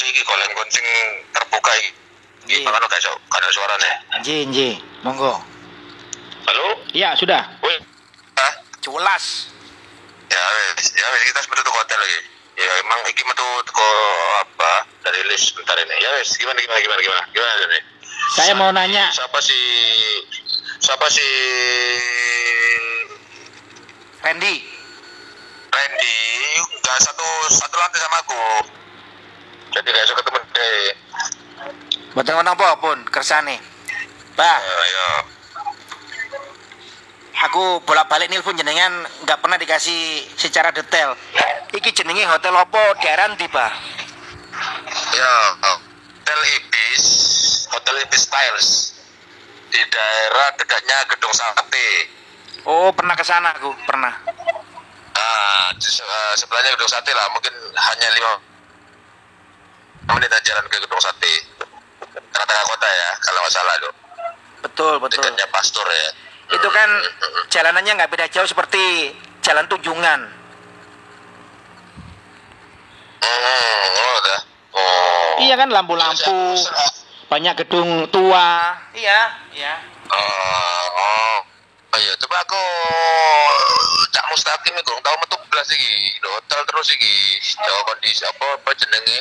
posisi iki goleng kuncing terbuka iki. Iki bakal gak iso kan suarane. Nji, nji, monggo. Halo? Iya, sudah. Woi. Ah, Jelas. ya wes, ya wes kita metu ke hotel lagi. Ya emang iki metu ke apa dari list bentar ini. Ya wes, gimana gimana gimana gimana? Gimana ini? Saya mau nanya, Siapa sih siapa sih Randy. Randy nggak satu satu lantai sama aku. Jadi gak iso ketemu deh. Boten napa pun kersane. Bah, Ya, ya. aku bolak-balik nelpon jenengan nggak pernah dikasih secara detail. Iki jenenge hotel opo daerah ndi, Bah? Ya, Hotel Ibis, Hotel Ibis Styles di daerah dekatnya Gedung Sate. Oh, pernah ke sana aku, pernah. Ah, di se- eh, sebelahnya Gedung Sate lah, mungkin hanya lima menit jalan ke Gedung Sate. Tengah-tengah kota ya, kalau nggak salah loh. Betul, betul. Dekatnya Pastor ya. Itu kan jalanannya nggak beda jauh seperti jalan Tunjungan. Hmm, oh. Oh. Iya kan lampu-lampu, banyak gedung tua. Iya, iya. Oh, oh. Coba aku cak mustaqim iku tau metu blas iki. Hotel terus iki. Jawa kondisi apa apa jenenge?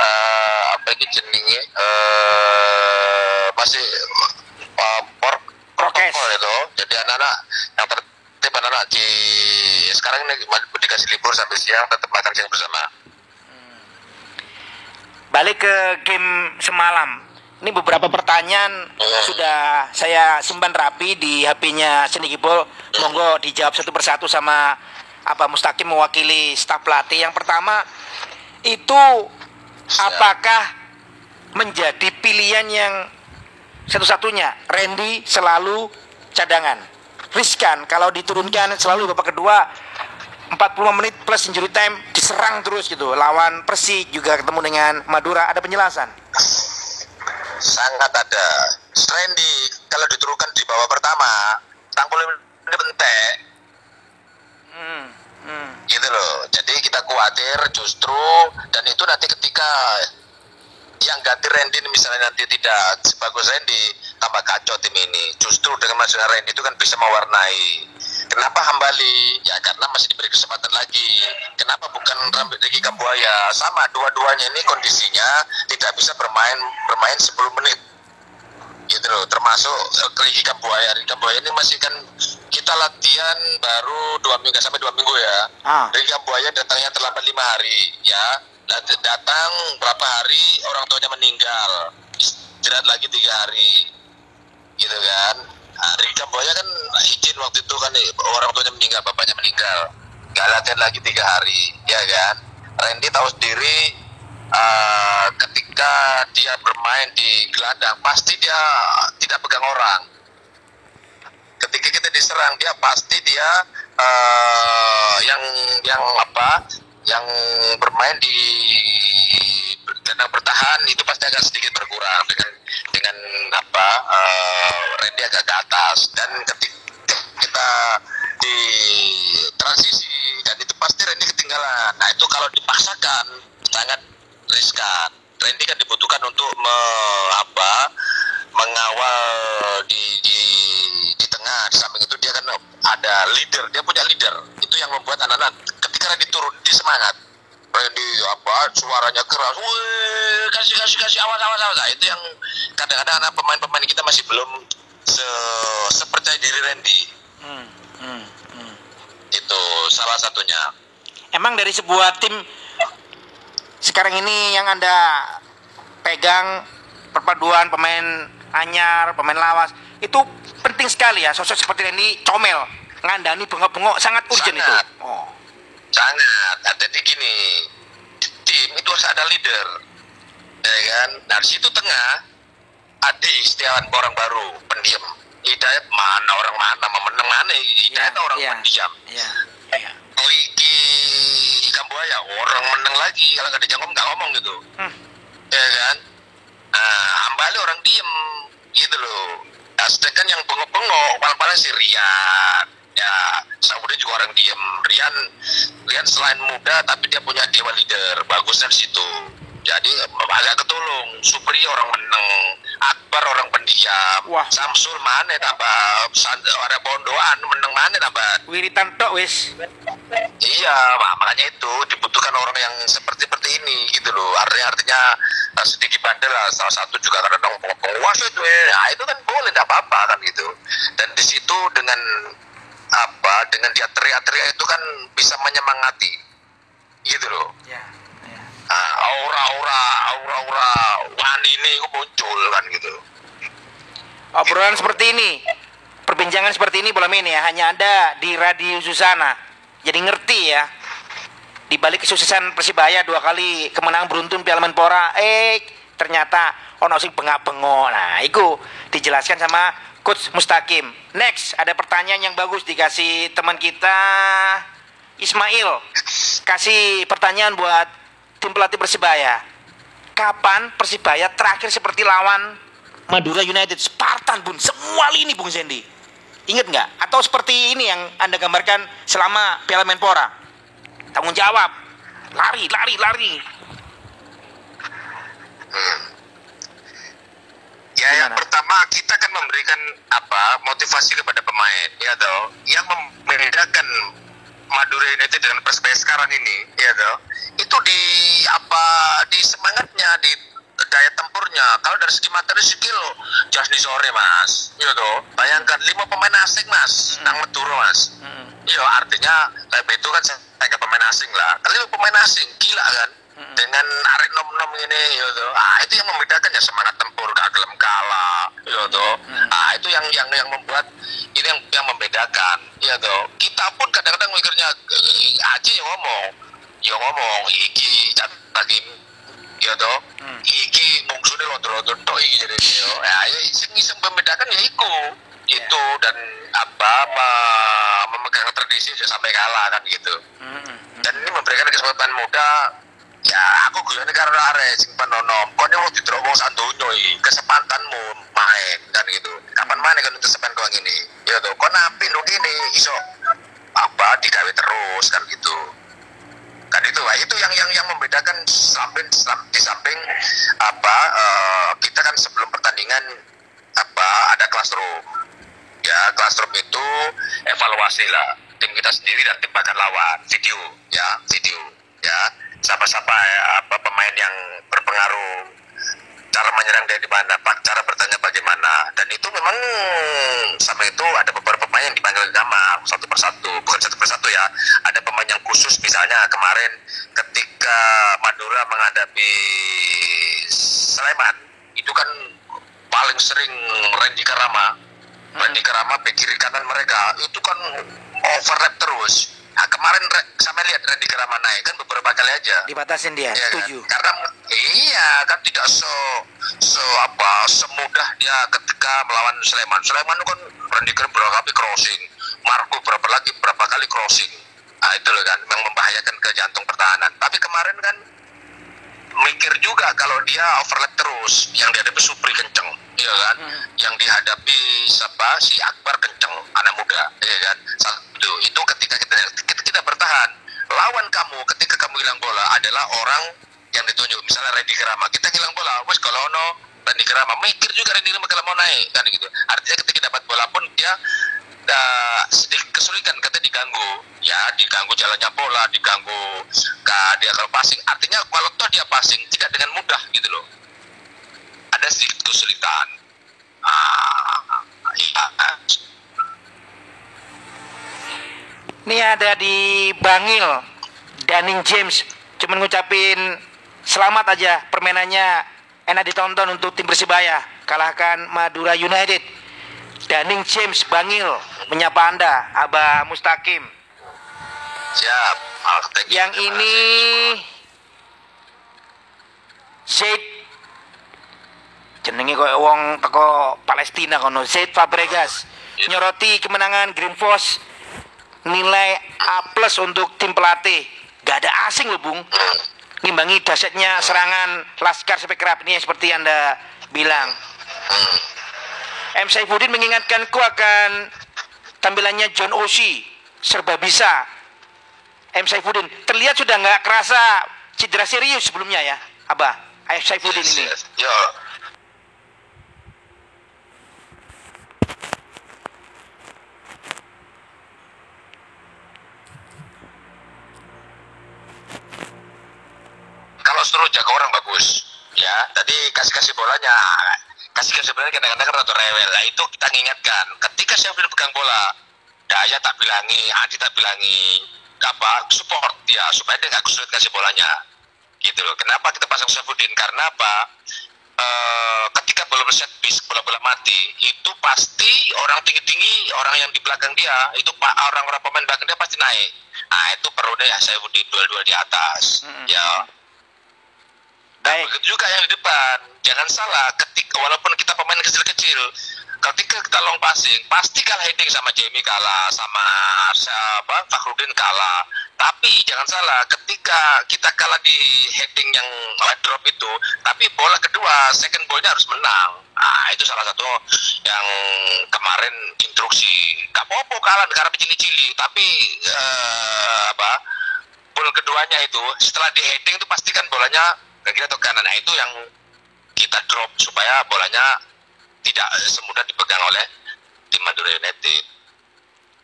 Eh apa iki jenenge? Eh masih uh, por Prokes. protokol itu. Jadi anak-anak yang tertib anak-anak di sekarang ini dikasih libur sampai siang tetap makan siang bersama. Balik ke game semalam. Ini beberapa pertanyaan Hmm. sudah saya simpan rapi di HP-nya Senikibol. Monggo dijawab satu persatu sama apa Mustaqim mewakili staf pelatih. Yang pertama itu apakah menjadi pilihan yang satu-satunya Randy selalu cadangan. Riskan kalau diturunkan selalu babak kedua 45 menit plus injury time diserang terus gitu. Lawan Persik juga ketemu dengan Madura ada penjelasan. Sangat ada. Randy kalau diturunkan di bawah pertama, tangkul ini pentek, Hmm, hmm. gitu loh. Jadi kita khawatir justru dan itu nanti ketika yang ganti Randy misalnya nanti tidak sebagus Randy, tambah kacau tim ini. Justru dengan masuknya Randy itu kan bisa mewarnai. Kenapa Hambali? Ya karena masih diberi kesempatan lagi. Kenapa bukan Rambut Riki Kambuaya? Sama dua-duanya ini kondisinya tidak bisa bermain bermain 10 menit gitu loh termasuk eh, Riki Kambuaya Riki Kambuaya ini masih kan kita latihan baru dua minggu sampai dua minggu ya Ah. Riki Kambuaya datangnya terlambat lima hari ya Dat- datang berapa hari orang tuanya meninggal istirahat lagi tiga hari gitu kan Riki Kambuaya kan izin waktu itu kan eh, orang tuanya meninggal bapaknya meninggal. Nggak latihan lagi tiga hari ya kan? Randy tahu sendiri eh, ketika dia bermain di gelandang pasti dia tidak pegang orang. Ketika kita diserang dia pasti dia eh, yang yang apa yang bermain di gelandang bertahan itu pasti agak sedikit berkurang dengan Randy agak ke atas. Dan ketika kita di transisi dan itu pasti Randy ketinggalan. Nah itu kalau dipaksakan sangat riskan. Randy kan dibutuhkan untuk me, apa mengawal di, di di tengah. Di samping itu dia kan ada leader dia punya leader. Itu yang membuat anak-anak ketika Randy turun dia semangat Randy apa suaranya keras wih kasih kasih kasih awas awas awas nah, itu yang kadang-kadang anak pemain-pemain kita masih belum se sepercaya diri Randy Hmm, hmm, hmm. itu salah satunya Emang dari sebuah tim sekarang ini yang Anda pegang perpaduan pemain anyar, pemain lawas itu penting sekali ya sosok seperti Randy comel ngandani bengok-bengok sangat urgent itu. Sangat. Oh. Sangat nah, jadi gini tim itu harus ada leader ya kan nah di situ tengah Adi Setiawan orang baru pendiam Hidayat mana orang mana mau menang mana Hidayat Iya, orang iya. pendiam Iya. Iya. Wiki Kambuaya orang menang lagi kalau nggak dijangkau nggak ngomong gitu Hmm. ya kan nah Ambali orang diem gitu loh nah, sedangkan yang bengok-bengok paling-paling si Rian ya Saudi juga orang diem Rian Rian selain muda tapi dia punya dewa leader bagusnya di situ Jadi agak ketulung. Supri orang meneng, Akbar orang pendiam, Wah. Samsul mana tambah orang bondoan meneng mana tambah. Wiritan tok wis. Iya, mak- makanya itu dibutuhkan orang yang seperti seperti ini gitu loh. Artinya artinya eh, sedikit bandel lah. Salah satu juga karena dong penguas itu ya. Nah, itu kan boleh tidak apa-apa kan gitu. Dan di situ dengan apa dengan dia teriak-teriak itu kan bisa menyemangati gitu loh. Ya. Nah, aura-aura aura-aura wani ini itu muncul kan gitu. Obrolan seperti ini, perbincangan seperti ini boleh ini ya, hanya ada di Radio Susana. Jadi ngerti ya. Di balik kesuksesan Persibaya dua kali kemenangan beruntun Piala Menpora, eh ternyata ono sing bengak-bengok. Nah, itu dijelaskan sama Coach Mustaqim. Next, ada pertanyaan yang bagus dikasih teman kita Ismail. Kasih pertanyaan buat tim pelatih Persibaya. Kapan Persibaya terakhir seperti lawan Madura United, Spartan bun, semua lini Bung Zendi. Ingat nggak? Atau seperti ini yang Anda gambarkan selama Piala Menpora? Tanggung jawab, lari, lari, lari. Ya yang Gimana? pertama kita kan memberikan apa motivasi kepada pemain ya toh. Yang membedakan Madura United dengan Persebaya sekarang ini ya toh itu di apa di semangatnya di daya tempurnya. Kalau dari segi materi skill just di sore mas ya toh. Bayangkan lima pemain asing mas nang Madura mas. Ya artinya lebih itu kan saya pemain asing lah. Kalau pemain asing gila kan dengan arek nom-nom ini ya toh. ah itu yang membedakan ya semangat tempur gak gelem kalah ya toh. ah itu yang yang yang membuat ini yang yang membedakan ya toh. kita pun kadang-kadang mikirnya eh, aji yang ngomong ya ngomong iki lagi ya toh iki mungsune londo-londo tok iki jadi yo. Ya ya sing iseng membedakan ya iku itu dan apa me- memegang tradisi aja sampai kalah kan gitu. Dan ini memberikan kesempatan muda ya aku gue ini karena are sing penonom kau ini mau wong iki? Kesempatanmu main kan gitu. Kapan mana kan sepan kau ini ya tuh kau napi lu gini iso apa digawe terus kan gitu. Kan itu Pak. itu yang yang yang membedakan samping sam- di samping apa eh, kita kan sebelum pertandingan apa ada classroom. Ya classroom itu evaluasi lah. Tim kita sendiri dan tim bakal lawan video. Ya video. Ya siapa-siapa ya, apa pemain yang berpengaruh cara menyerang dari mana pak cara bertanya bagaimana. Dan itu memang sama itu ada beberapa pemain yang dipanggil nama satu persatu bukan satu persatu ya. Ada pemain yang khusus misalnya kemarin ketika Madura menghadapi Sleman itu kan paling sering Randy Karama. Randy Karama bek kiri kanan mereka itu kan overlap terus nah, kemarin sama lihat Randy Karama naik kan beberapa kali aja Dibatasin dia, kan? setuju. Karena iya kan tidak so so apa semudah dia ketika melawan Sleman. Sleman itu kan Randy Krim berapa kali crossing, Marco berapa lagi berapa kali crossing. Nah itu loh kan yang membahayakan ke jantung pertahanan. Tapi kemarin kan mikir juga kalau dia overlap terus yang dihadapi Supri kenceng iya kan yang dihadapi siapa si Akbar kenceng anak muda iya kan satu itu ketika bertahan. Lawan kamu ketika kamu hilang bola adalah orang yang ditunjuk. Misalnya Randy Kerama kita hilang bola wes kalau ono. Randy Kerama mikir juga Randy Kerama kalau mau naik kan gitu. Artinya ketika dapat bola pun dia uh, sedikit kesulitan kata diganggu. Ya diganggu jalannya bola diganggu ke dia kalau passing. Artinya kalau toh dia passing tidak dengan mudah gitu loh. Ada sedikit kesulitan. Ah iya Ini ada di Bangil, Daning James. Cuman ngucapin selamat aja permainannya enak ditonton untuk tim Persibaya. Kalahkan Madura United. Daning James Bangil menyapa Anda, Abah Mustaqim. siap you. Yang ini. Zaid jenenge koyo wong teko Palestina kono Zaid Fabregas nyoroti kemenangan Green Force nilai A plus untuk tim pelatih gak ada asing loh Bung ngimbangi dahsyatnya serangan Laskar Spekrap ini seperti Anda bilang. M. Saifuddin mengingatkanku akan tampilannya John Oshie serba bisa M. Saifuddin terlihat sudah nggak kerasa cedera serius sebelumnya ya apa Ayah Saifuddin ini Yes, yes. Yo. Kalau suruh jaga orang bagus, ya. Tadi kasih kasih bolanya, kasih kasih bolanya kadang-kadang kan rada rewel. Nah itu kita ingatkan. Ketika Syafrin pegang bola, Daya tak bilangi, Adi tak bilangi, apa support dia supaya dia nggak kesulitan kasih bolanya gitu loh. Kenapa kita pasang Syafruddin? Karena apa? Eh, ketika bola set piece, bola-bola mati, itu pasti orang tinggi-tinggi, orang yang di belakang dia, itu pak orang-orang pemain belakang dia pasti naik. Nah itu perlu deh Syafruddin dua-dua di atas. Mm-mm. Ya. Baik Begitu juga yang di depan. Jangan salah, ketika walaupun kita pemain kecil-kecil, ketika kita long passing, pasti kalah heading sama Jamie kalah, sama siapa Fakhrudin kalah. Tapi jangan salah, ketika kita kalah di heading yang wide drop itu, tapi bola kedua, second ballnya harus menang. Nah, itu salah satu yang kemarin instruksi. Gak apa-apa kalah negara cili-cili, tapi eh, apa? Bola keduanya itu setelah di heading itu pastikan bolanya ke kiri atau kanan. Nah, itu yang kita drop supaya bolanya tidak semudah dipegang oleh tim Madura United.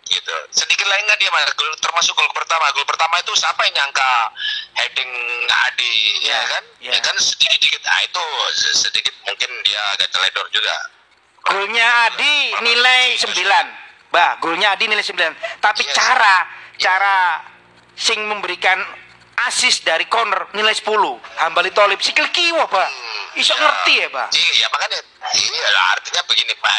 Gitu. Sedikit lain nggak dia mas, gol termasuk gol pertama. Gol pertama itu siapa yang nyangka heading Adi, ya, Ya, kan? ya. Ya kan sedikit-sedikit. Ah itu se- sedikit mungkin dia agak teledor juga. golnya Adi nilai 9 bah golnya Adi nilai 9 tapi Yes. cara cara sing memberikan asis dari corner nilai 10 Hambali Tolib sikil kiwa bah iso Ya. ngerti ya bah Iya, ya makanya iya lah, artinya begini Pak.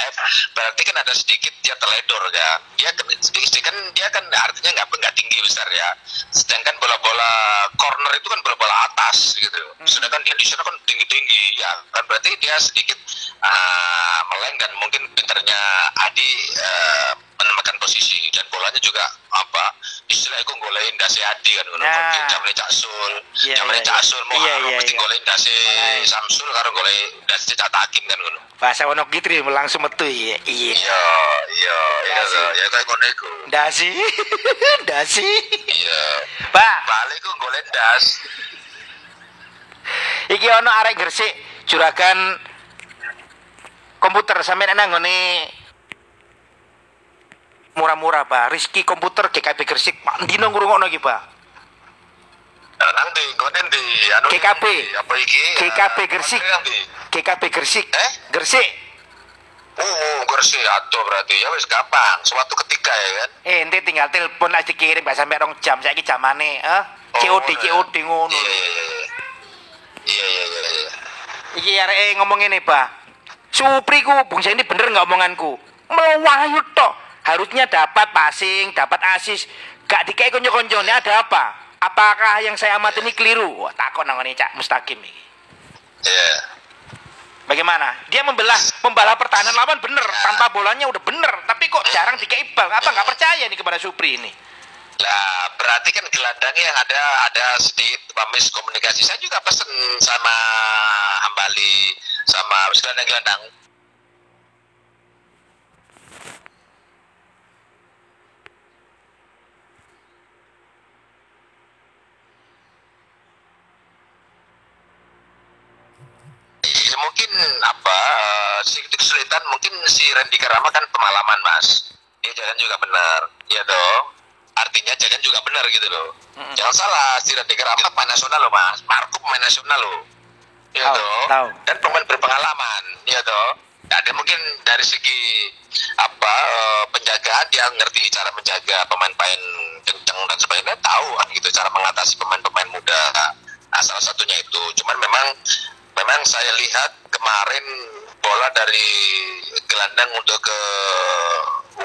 Berarti kan ada sedikit dia teledor kan. Dia kan sedikit, sedikit kan dia kan artinya nggak nggak tinggi besar ya. Sedangkan bola-bola corner itu kan bola-bola atas gitu. Sedangkan dia di sana kan tinggi-tinggi ya. Kan berarti dia sedikit ah, meleng dan mungkin pinternya Adi eh, menemukan posisi dan bolanya juga apa istilahnya itu golein dasi Adi kan ngono. Nah. Jamnya Cak Sul, Iya, jamnya iya, Cak iya. Sul mau Iya, harus iya, mesti iya. golein dasi. Samsul karo golek dasi Cak Takim kan ngono. bahasa Wonogiri langsung metu ya iya Iya, iya, iya, Dasi. ya kayak ngono iku. dasi dasi Iya. bah Balik ku golek das. iki ono arek Gresik juragan komputer sampe nang ngene murah-murah Pak Rizky komputer GKB Gresik Pak Dino ngurungokno iki Pak nanti kau nanti anu GKB. apa iki? Ah, Gresik. Nanti. GKB Gresik Eh? Gresik Oh, Gresik atuh berarti ya wis gampang. Suatu ketika ya kan. eh ente tinggal telepon lah dikirim gak sampe rong jam saiki jamane eh Oh, COD ngono ya. COD ngono Iya, iya, iya. Iya, iya, iya, iya. iki arek ngomong ini Pak Supri ku Bung ini bener nggak omonganku melayu tok harusnya dapat passing dapat asis gak dikai konco-koncone ada apa apakah yang saya amati ini keliru wah takut nang Cak Mustaqim iki Iya. Bagaimana? Dia membelah membalah pertahanan lawan bener, tanpa bolanya udah bener, tapi kok jarang dikai bal. Apa nggak percaya nih kepada Supri ini? Lah, berarti kan gelandangnya yang ada ada sedikit miskomunikasi. Saya juga pesen sama Hambali sama gelandang-gelandang. Ya, mungkin apa eh, sedikit kesulitan mungkin si Randy Karama kan pengalaman mas. Dia jalan juga benar. Ya dong. Artinya jalan juga benar gitu loh. Mm-mm. jangan salah si Randy Karama pemain nasional loh mas. Marco pemain nasional loh. Ya Tahu, dong. tahu. dan pemain berpengalaman ya dong. Nah, mungkin dari segi apa eh, penjagaan dia ngerti cara menjaga pemain-pemain kenceng dan sebagainya tahu kan gitu cara mengatasi pemain-pemain muda. Nah salah satunya itu. Cuman memang memang saya lihat kemarin dari gelandang untuk ke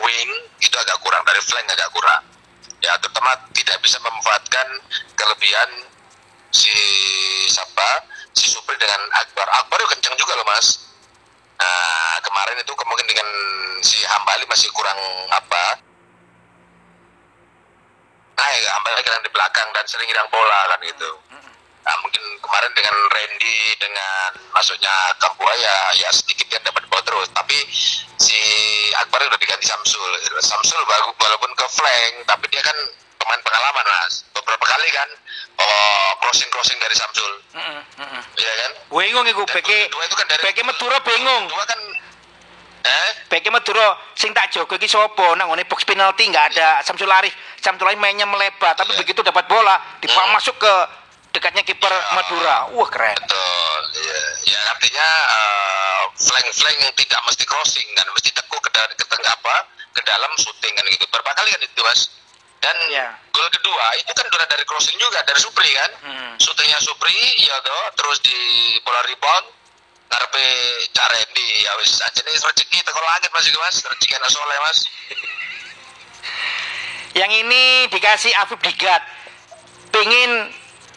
wing itu agak kurang. Dari flank agak kurang. Ya terutama tidak bisa memanfaatkan kelebihan si siapa si Supri dengan Akbar. Akbar itu kencang juga loh mas. Nah kemarin itu kemungkinan dengan si Hambali masih kurang apa. Nah ya Hambali kan di belakang dan sering hilang bola kan gitu Nah, mungkin kemarin dengan Randy dengan masuknya Kambuaya ya sedikit dia dapat bola terus tapi si Akbar udah diganti Samsul Samsul bagus walaupun ke flank tapi dia kan pemain pengalaman mas beberapa kali kan oh, crossing crossing dari Samsul Heeh, heeh. iya kan Bingung Dan beke kedua itu kan dari Madura bingung. kedua kan eh Madura sing tak jago iki sapa nang ngene box penalti nggak ada Samsul Arif. Samsul Arif mainnya melebar tapi Iya. begitu dapat bola dibawa Hmm. masuk ke dekatnya kiper Iya. Madura. Wah keren. betul ya, ya artinya uh, flank flank yang tidak mesti crossing kan mesti tekuk ke, ke tengah apa ke dalam shooting kan gitu berapa kali kan itu mas dan Iya. gol kedua itu kan udah dari crossing juga dari Supri kan Hmm. syutingnya Supri ya toh terus di bola rebound ngarepe Cak Randy ya wis aja nih rezeki teko langit mas itu mas rezeki anak soleh mas Yang ini dikasih Afif Digat. Pengen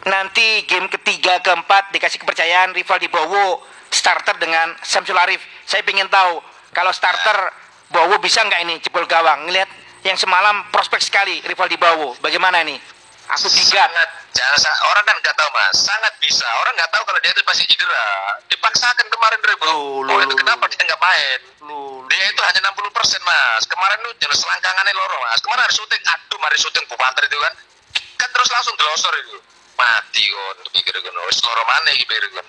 nanti game ketiga keempat dikasih kepercayaan rival di Bowo starter dengan Samsul Arif. Saya pengen tahu kalau starter Bowo bisa nggak ini jebol gawang. Ngelihat yang semalam prospek sekali rival di Bowo. Bagaimana ini? Afif Digat. sangat orang kan nggak tahu mas. Sangat bisa. Orang nggak tahu kalau dia itu pasti cedera. Dipaksakan kemarin dari Loh, oh, itu kenapa dia nggak main? Lu, dia itu hanya 60 persen mas. Kemarin itu jelas selangkangannya loro mas. Kemarin ada syuting aduh mari syuting bupanter itu kan. Kan terus langsung glosor itu mati kon pikir kon wis loro mana iki pikir kon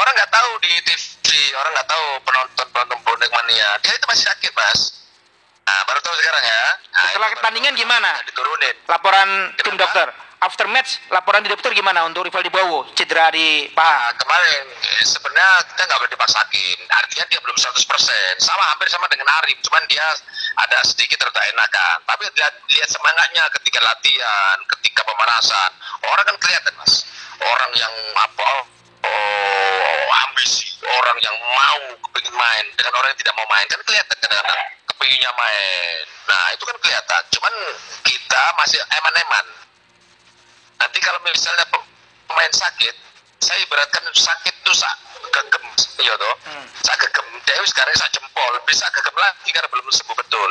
orang nggak tahu di TV orang nggak tahu penonton penonton bonek mania. Dia itu masih sakit mas. Nah baru tahu sekarang ya. Nah, Setelah pertandingan gimana? Diturunin. Laporan tim dokter. After match, laporan di dokter gimana untuk rival di Bowo? Cedera di paha. Nah, kemarin eh, sebenarnya kita nggak boleh dipaksakin. Artinya dia belum 100%. Sama hampir sama dengan Arif, cuman dia ada sedikit rada enakan. Tapi lihat, lihat semangatnya ketika latihan, ketika pemanasan. Orang kan kelihatan, Mas. Orang yang apa oh, ambisi, orang yang mau kepingin main dengan orang yang tidak mau main kan kelihatan kadang-kadang kepinginnya main. Nah, itu kan kelihatan. Cuman kita masih eman-eman nanti kalau misalnya pe- pemain sakit saya ibaratkan sakit tuh sak gegem iya toh. Hmm. sak gegem dia sekarang sak jempol bisa gegem lagi karena belum sembuh betul.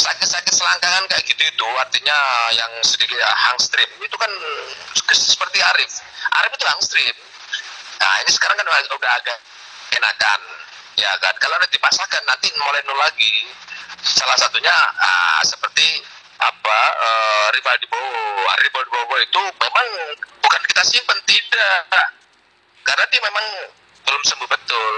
Sakit-sakit selangkangan kayak gitu itu artinya yang sedikit hangstream itu kan seperti Arif. Arif itu hangstream nah ini sekarang kan udah agak enakan ya kan? Kalau nanti dipaksakan nanti mulai nol lagi. Salah satunya ah, seperti apa eh, rival di Bowo rival di Bowo itu memang bukan kita simpen tidak. Karena dia memang belum sembuh betul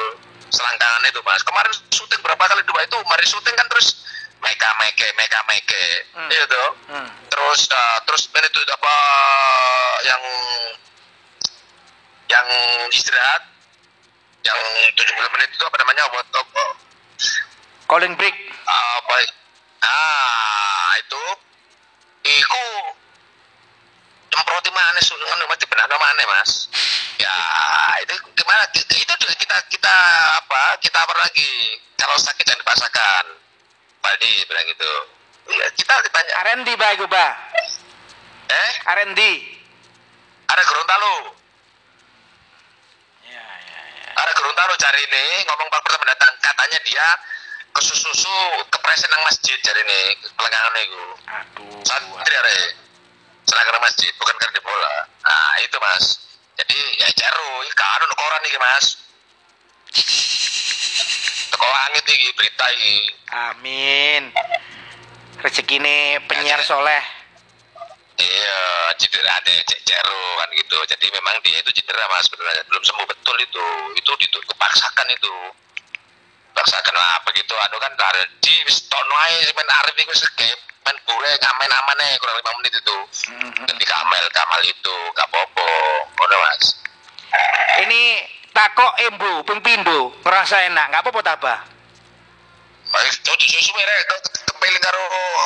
selangkangan itu mas. Kemarin syuting berapa kali dua itu mari syuting kan terus meka meke meka meke Hmm. iya tuh Hmm. terus uh, terus ini tuh apa yang yang istirahat yang 70 menit itu apa namanya what apa Calling break. apa? Ah itu. Iku. Semproti mana sih kan mati benar mana mas. Ya itu gimana? Itu juga kita kita apa kita apa lagi? Kalau sakit jangan dipaksakan. Baldi bilang gitu. Ya, kita ditanya R&D ba iku ba? eh? R&D. ada Gorontalo. Ya, ya, ya. ada Gorontalo cari ini ngomong pak pertama datang. Katanya dia kesusu kepresan nang masjid cari ini pelenggangan itu Aduh. santri ada selangkah masjid bukan karena bola. Nah itu mas. Jadi ya ceru ini kan ono koran nih mas. Teko langit iki berita iki. Amin. Rezekine penyiar soleh. iya cedera ada cek ceru kan gitu. Jadi memang dia itu cedera mas sebenarnya. Belum sembuh betul itu. Itu itu kepaksakan itu paksakan lah begitu anu kan dari di tono ae main Arif iku segep main bure ngamen aman kurang lima menit itu. Mhm. dan di kamel kamal itu gak apa-apa udah mas. Ini takok embu ping pindo ngerasa enak nggak apa-apa baik tuh susu mereka kepeling karo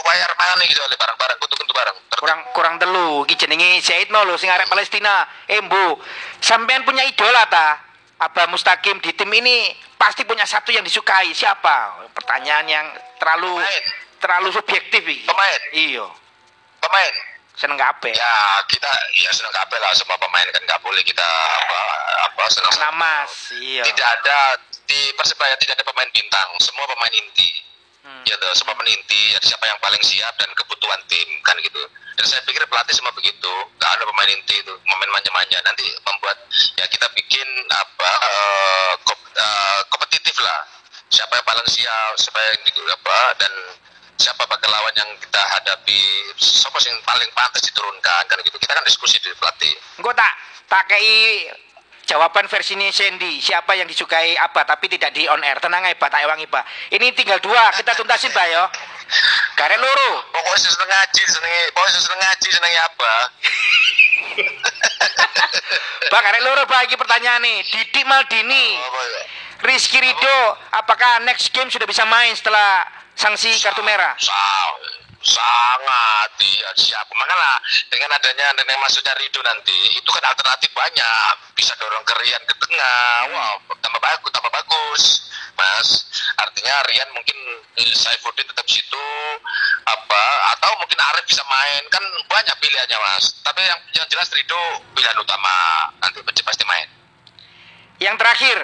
wayar mangan gitu oleh barang-barang kutu kutu barang. Kurang kurang telu iki jenenge Zaidno lho sing arek Palestina. Embu sampean punya idola ta Abah Mustaqim di tim ini pasti punya satu yang disukai. Siapa? Pertanyaan yang terlalu Pemain. terlalu subjektif iki Pemain. iya. Pemain. Seneng kabeh. Ya kita ya senang kabel lah. Semua pemain kan nggak boleh kita apa apa senang. Karena Mas iya. Tidak ada di persebaya tidak ada pemain bintang. Semua pemain inti Tuh semua pemain inti jadi siapa yang paling siap dan kebutuhan tim kan gitu. Dan saya pikir pelatih semua begitu nggak ada pemain inti itu pemain manja-manja. Nanti membuat ya kita bikin apa eh, kop- eh, kompetitif lah. Siapa yang paling siap siapa yang apa dan siapa bakal lawan yang kita hadapi siapa yang paling pantas diturunkan kan gitu. Kita kan diskusi di pelatih. Engko tak tak kei jawaban versi ini Sandy. Siapa yang disukai apa tapi tidak di on air? Tenang aja Pak tak ewangi Pak ini tinggal dua. Kita tuntasin Pak yo Karek loro. Pokoknya seneng ngaji seneng pokoknya seneng ngaji seneng apa Pak karek loro Pak ini pertanyaan nih. Didik Maldini ya Rizky Rido apakah next game sudah bisa main setelah sanksi kartu merah sangat iya siap. Makanya dengan adanya dengan masuknya Rido nanti itu kan alternatif banyak. Bisa dorong ke Rian ke tengah. Wow tambah bagus tambah bagus. Mas artinya Rian mungkin eh, Saifuddin tetap situ apa atau mungkin Arif bisa main. Kan banyak pilihannya mas. Tapi yang yang jelas Rido pilihan utama. Nanti pasti pasti main. Yang terakhir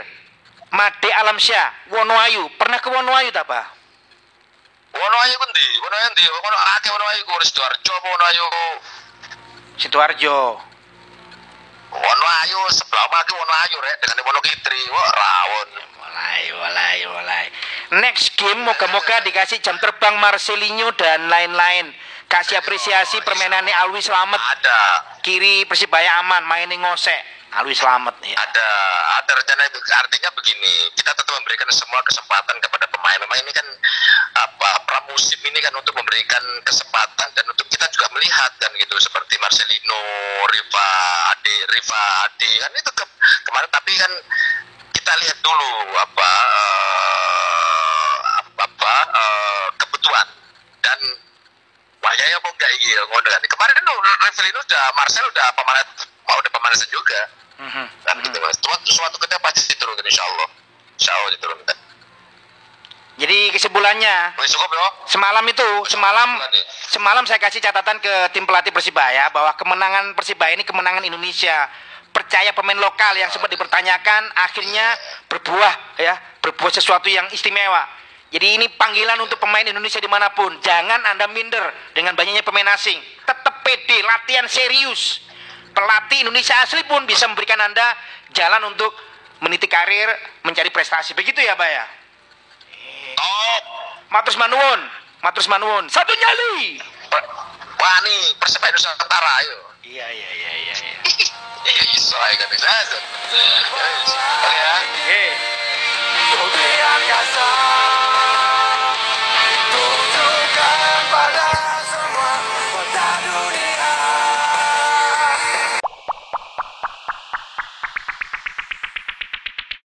Made Alamsyah Wonoayu. Pernah ke Wonoayu tak Pak? Wonoayu kan di Wonoayu di Wono akeh Wonoayu ku Sidoarjo apa Wonoayu? Sidoarjo. Wonoayu sebelah lagi Wonoayu rek. Dengan Wonokitri wah rawon. Mulai mulai mulai next game moga-moga dikasih jam terbang Marcelinho dan lain-lain. Kasih apresiasi permainannya Alwi Slamet ada. Kiri Persibaya aman mainin ngosek. Alwi Slamet ya ada. Ada rencana artinya begini. Kita tetap memberikan semua kesempatan kepada pemain. Memang ini kan ini kan untuk memberikan kesempatan dan untuk kita juga melihat kan gitu seperti Marcelino Riva Ade Riva Ade kan itu ke, kemarin. Tapi kan kita lihat dulu apa eh, apa, eh, kebutuhan dan wajahnya apa enggak iki ya ngono kan. Kemarin kan Rivelino udah Marcel udah pemanas mau udah pemanasan juga. Mhm. kan gitu mas. Suatu, suatu ketika pasti diturunkan insya Allah. Insya Allah diturunkan jadi kesimpulannya cukup ya semalam itu semalam Kesimpulannya. semalam saya kasih catatan ke tim pelatih Persibaya bahwa kemenangan Persibaya ini kemenangan Indonesia. Percaya pemain lokal yang sempat dipertanyakan akhirnya berbuah ya berbuah sesuatu yang istimewa. Jadi ini panggilan untuk pemain Indonesia di mana pun. Jangan anda minder dengan banyaknya pemain asing. Tetap pede latihan serius. Pelatih Indonesia asli pun bisa memberikan anda jalan untuk meniti karir mencari prestasi. Begitu ya Pak ya Stop. Matus manun, Matus manun, Satu nyali. Wani Persib Nusantara ayo. Iya iya iya iya. Iya iso ae kan Oke Ya. Oke. Oke Oke.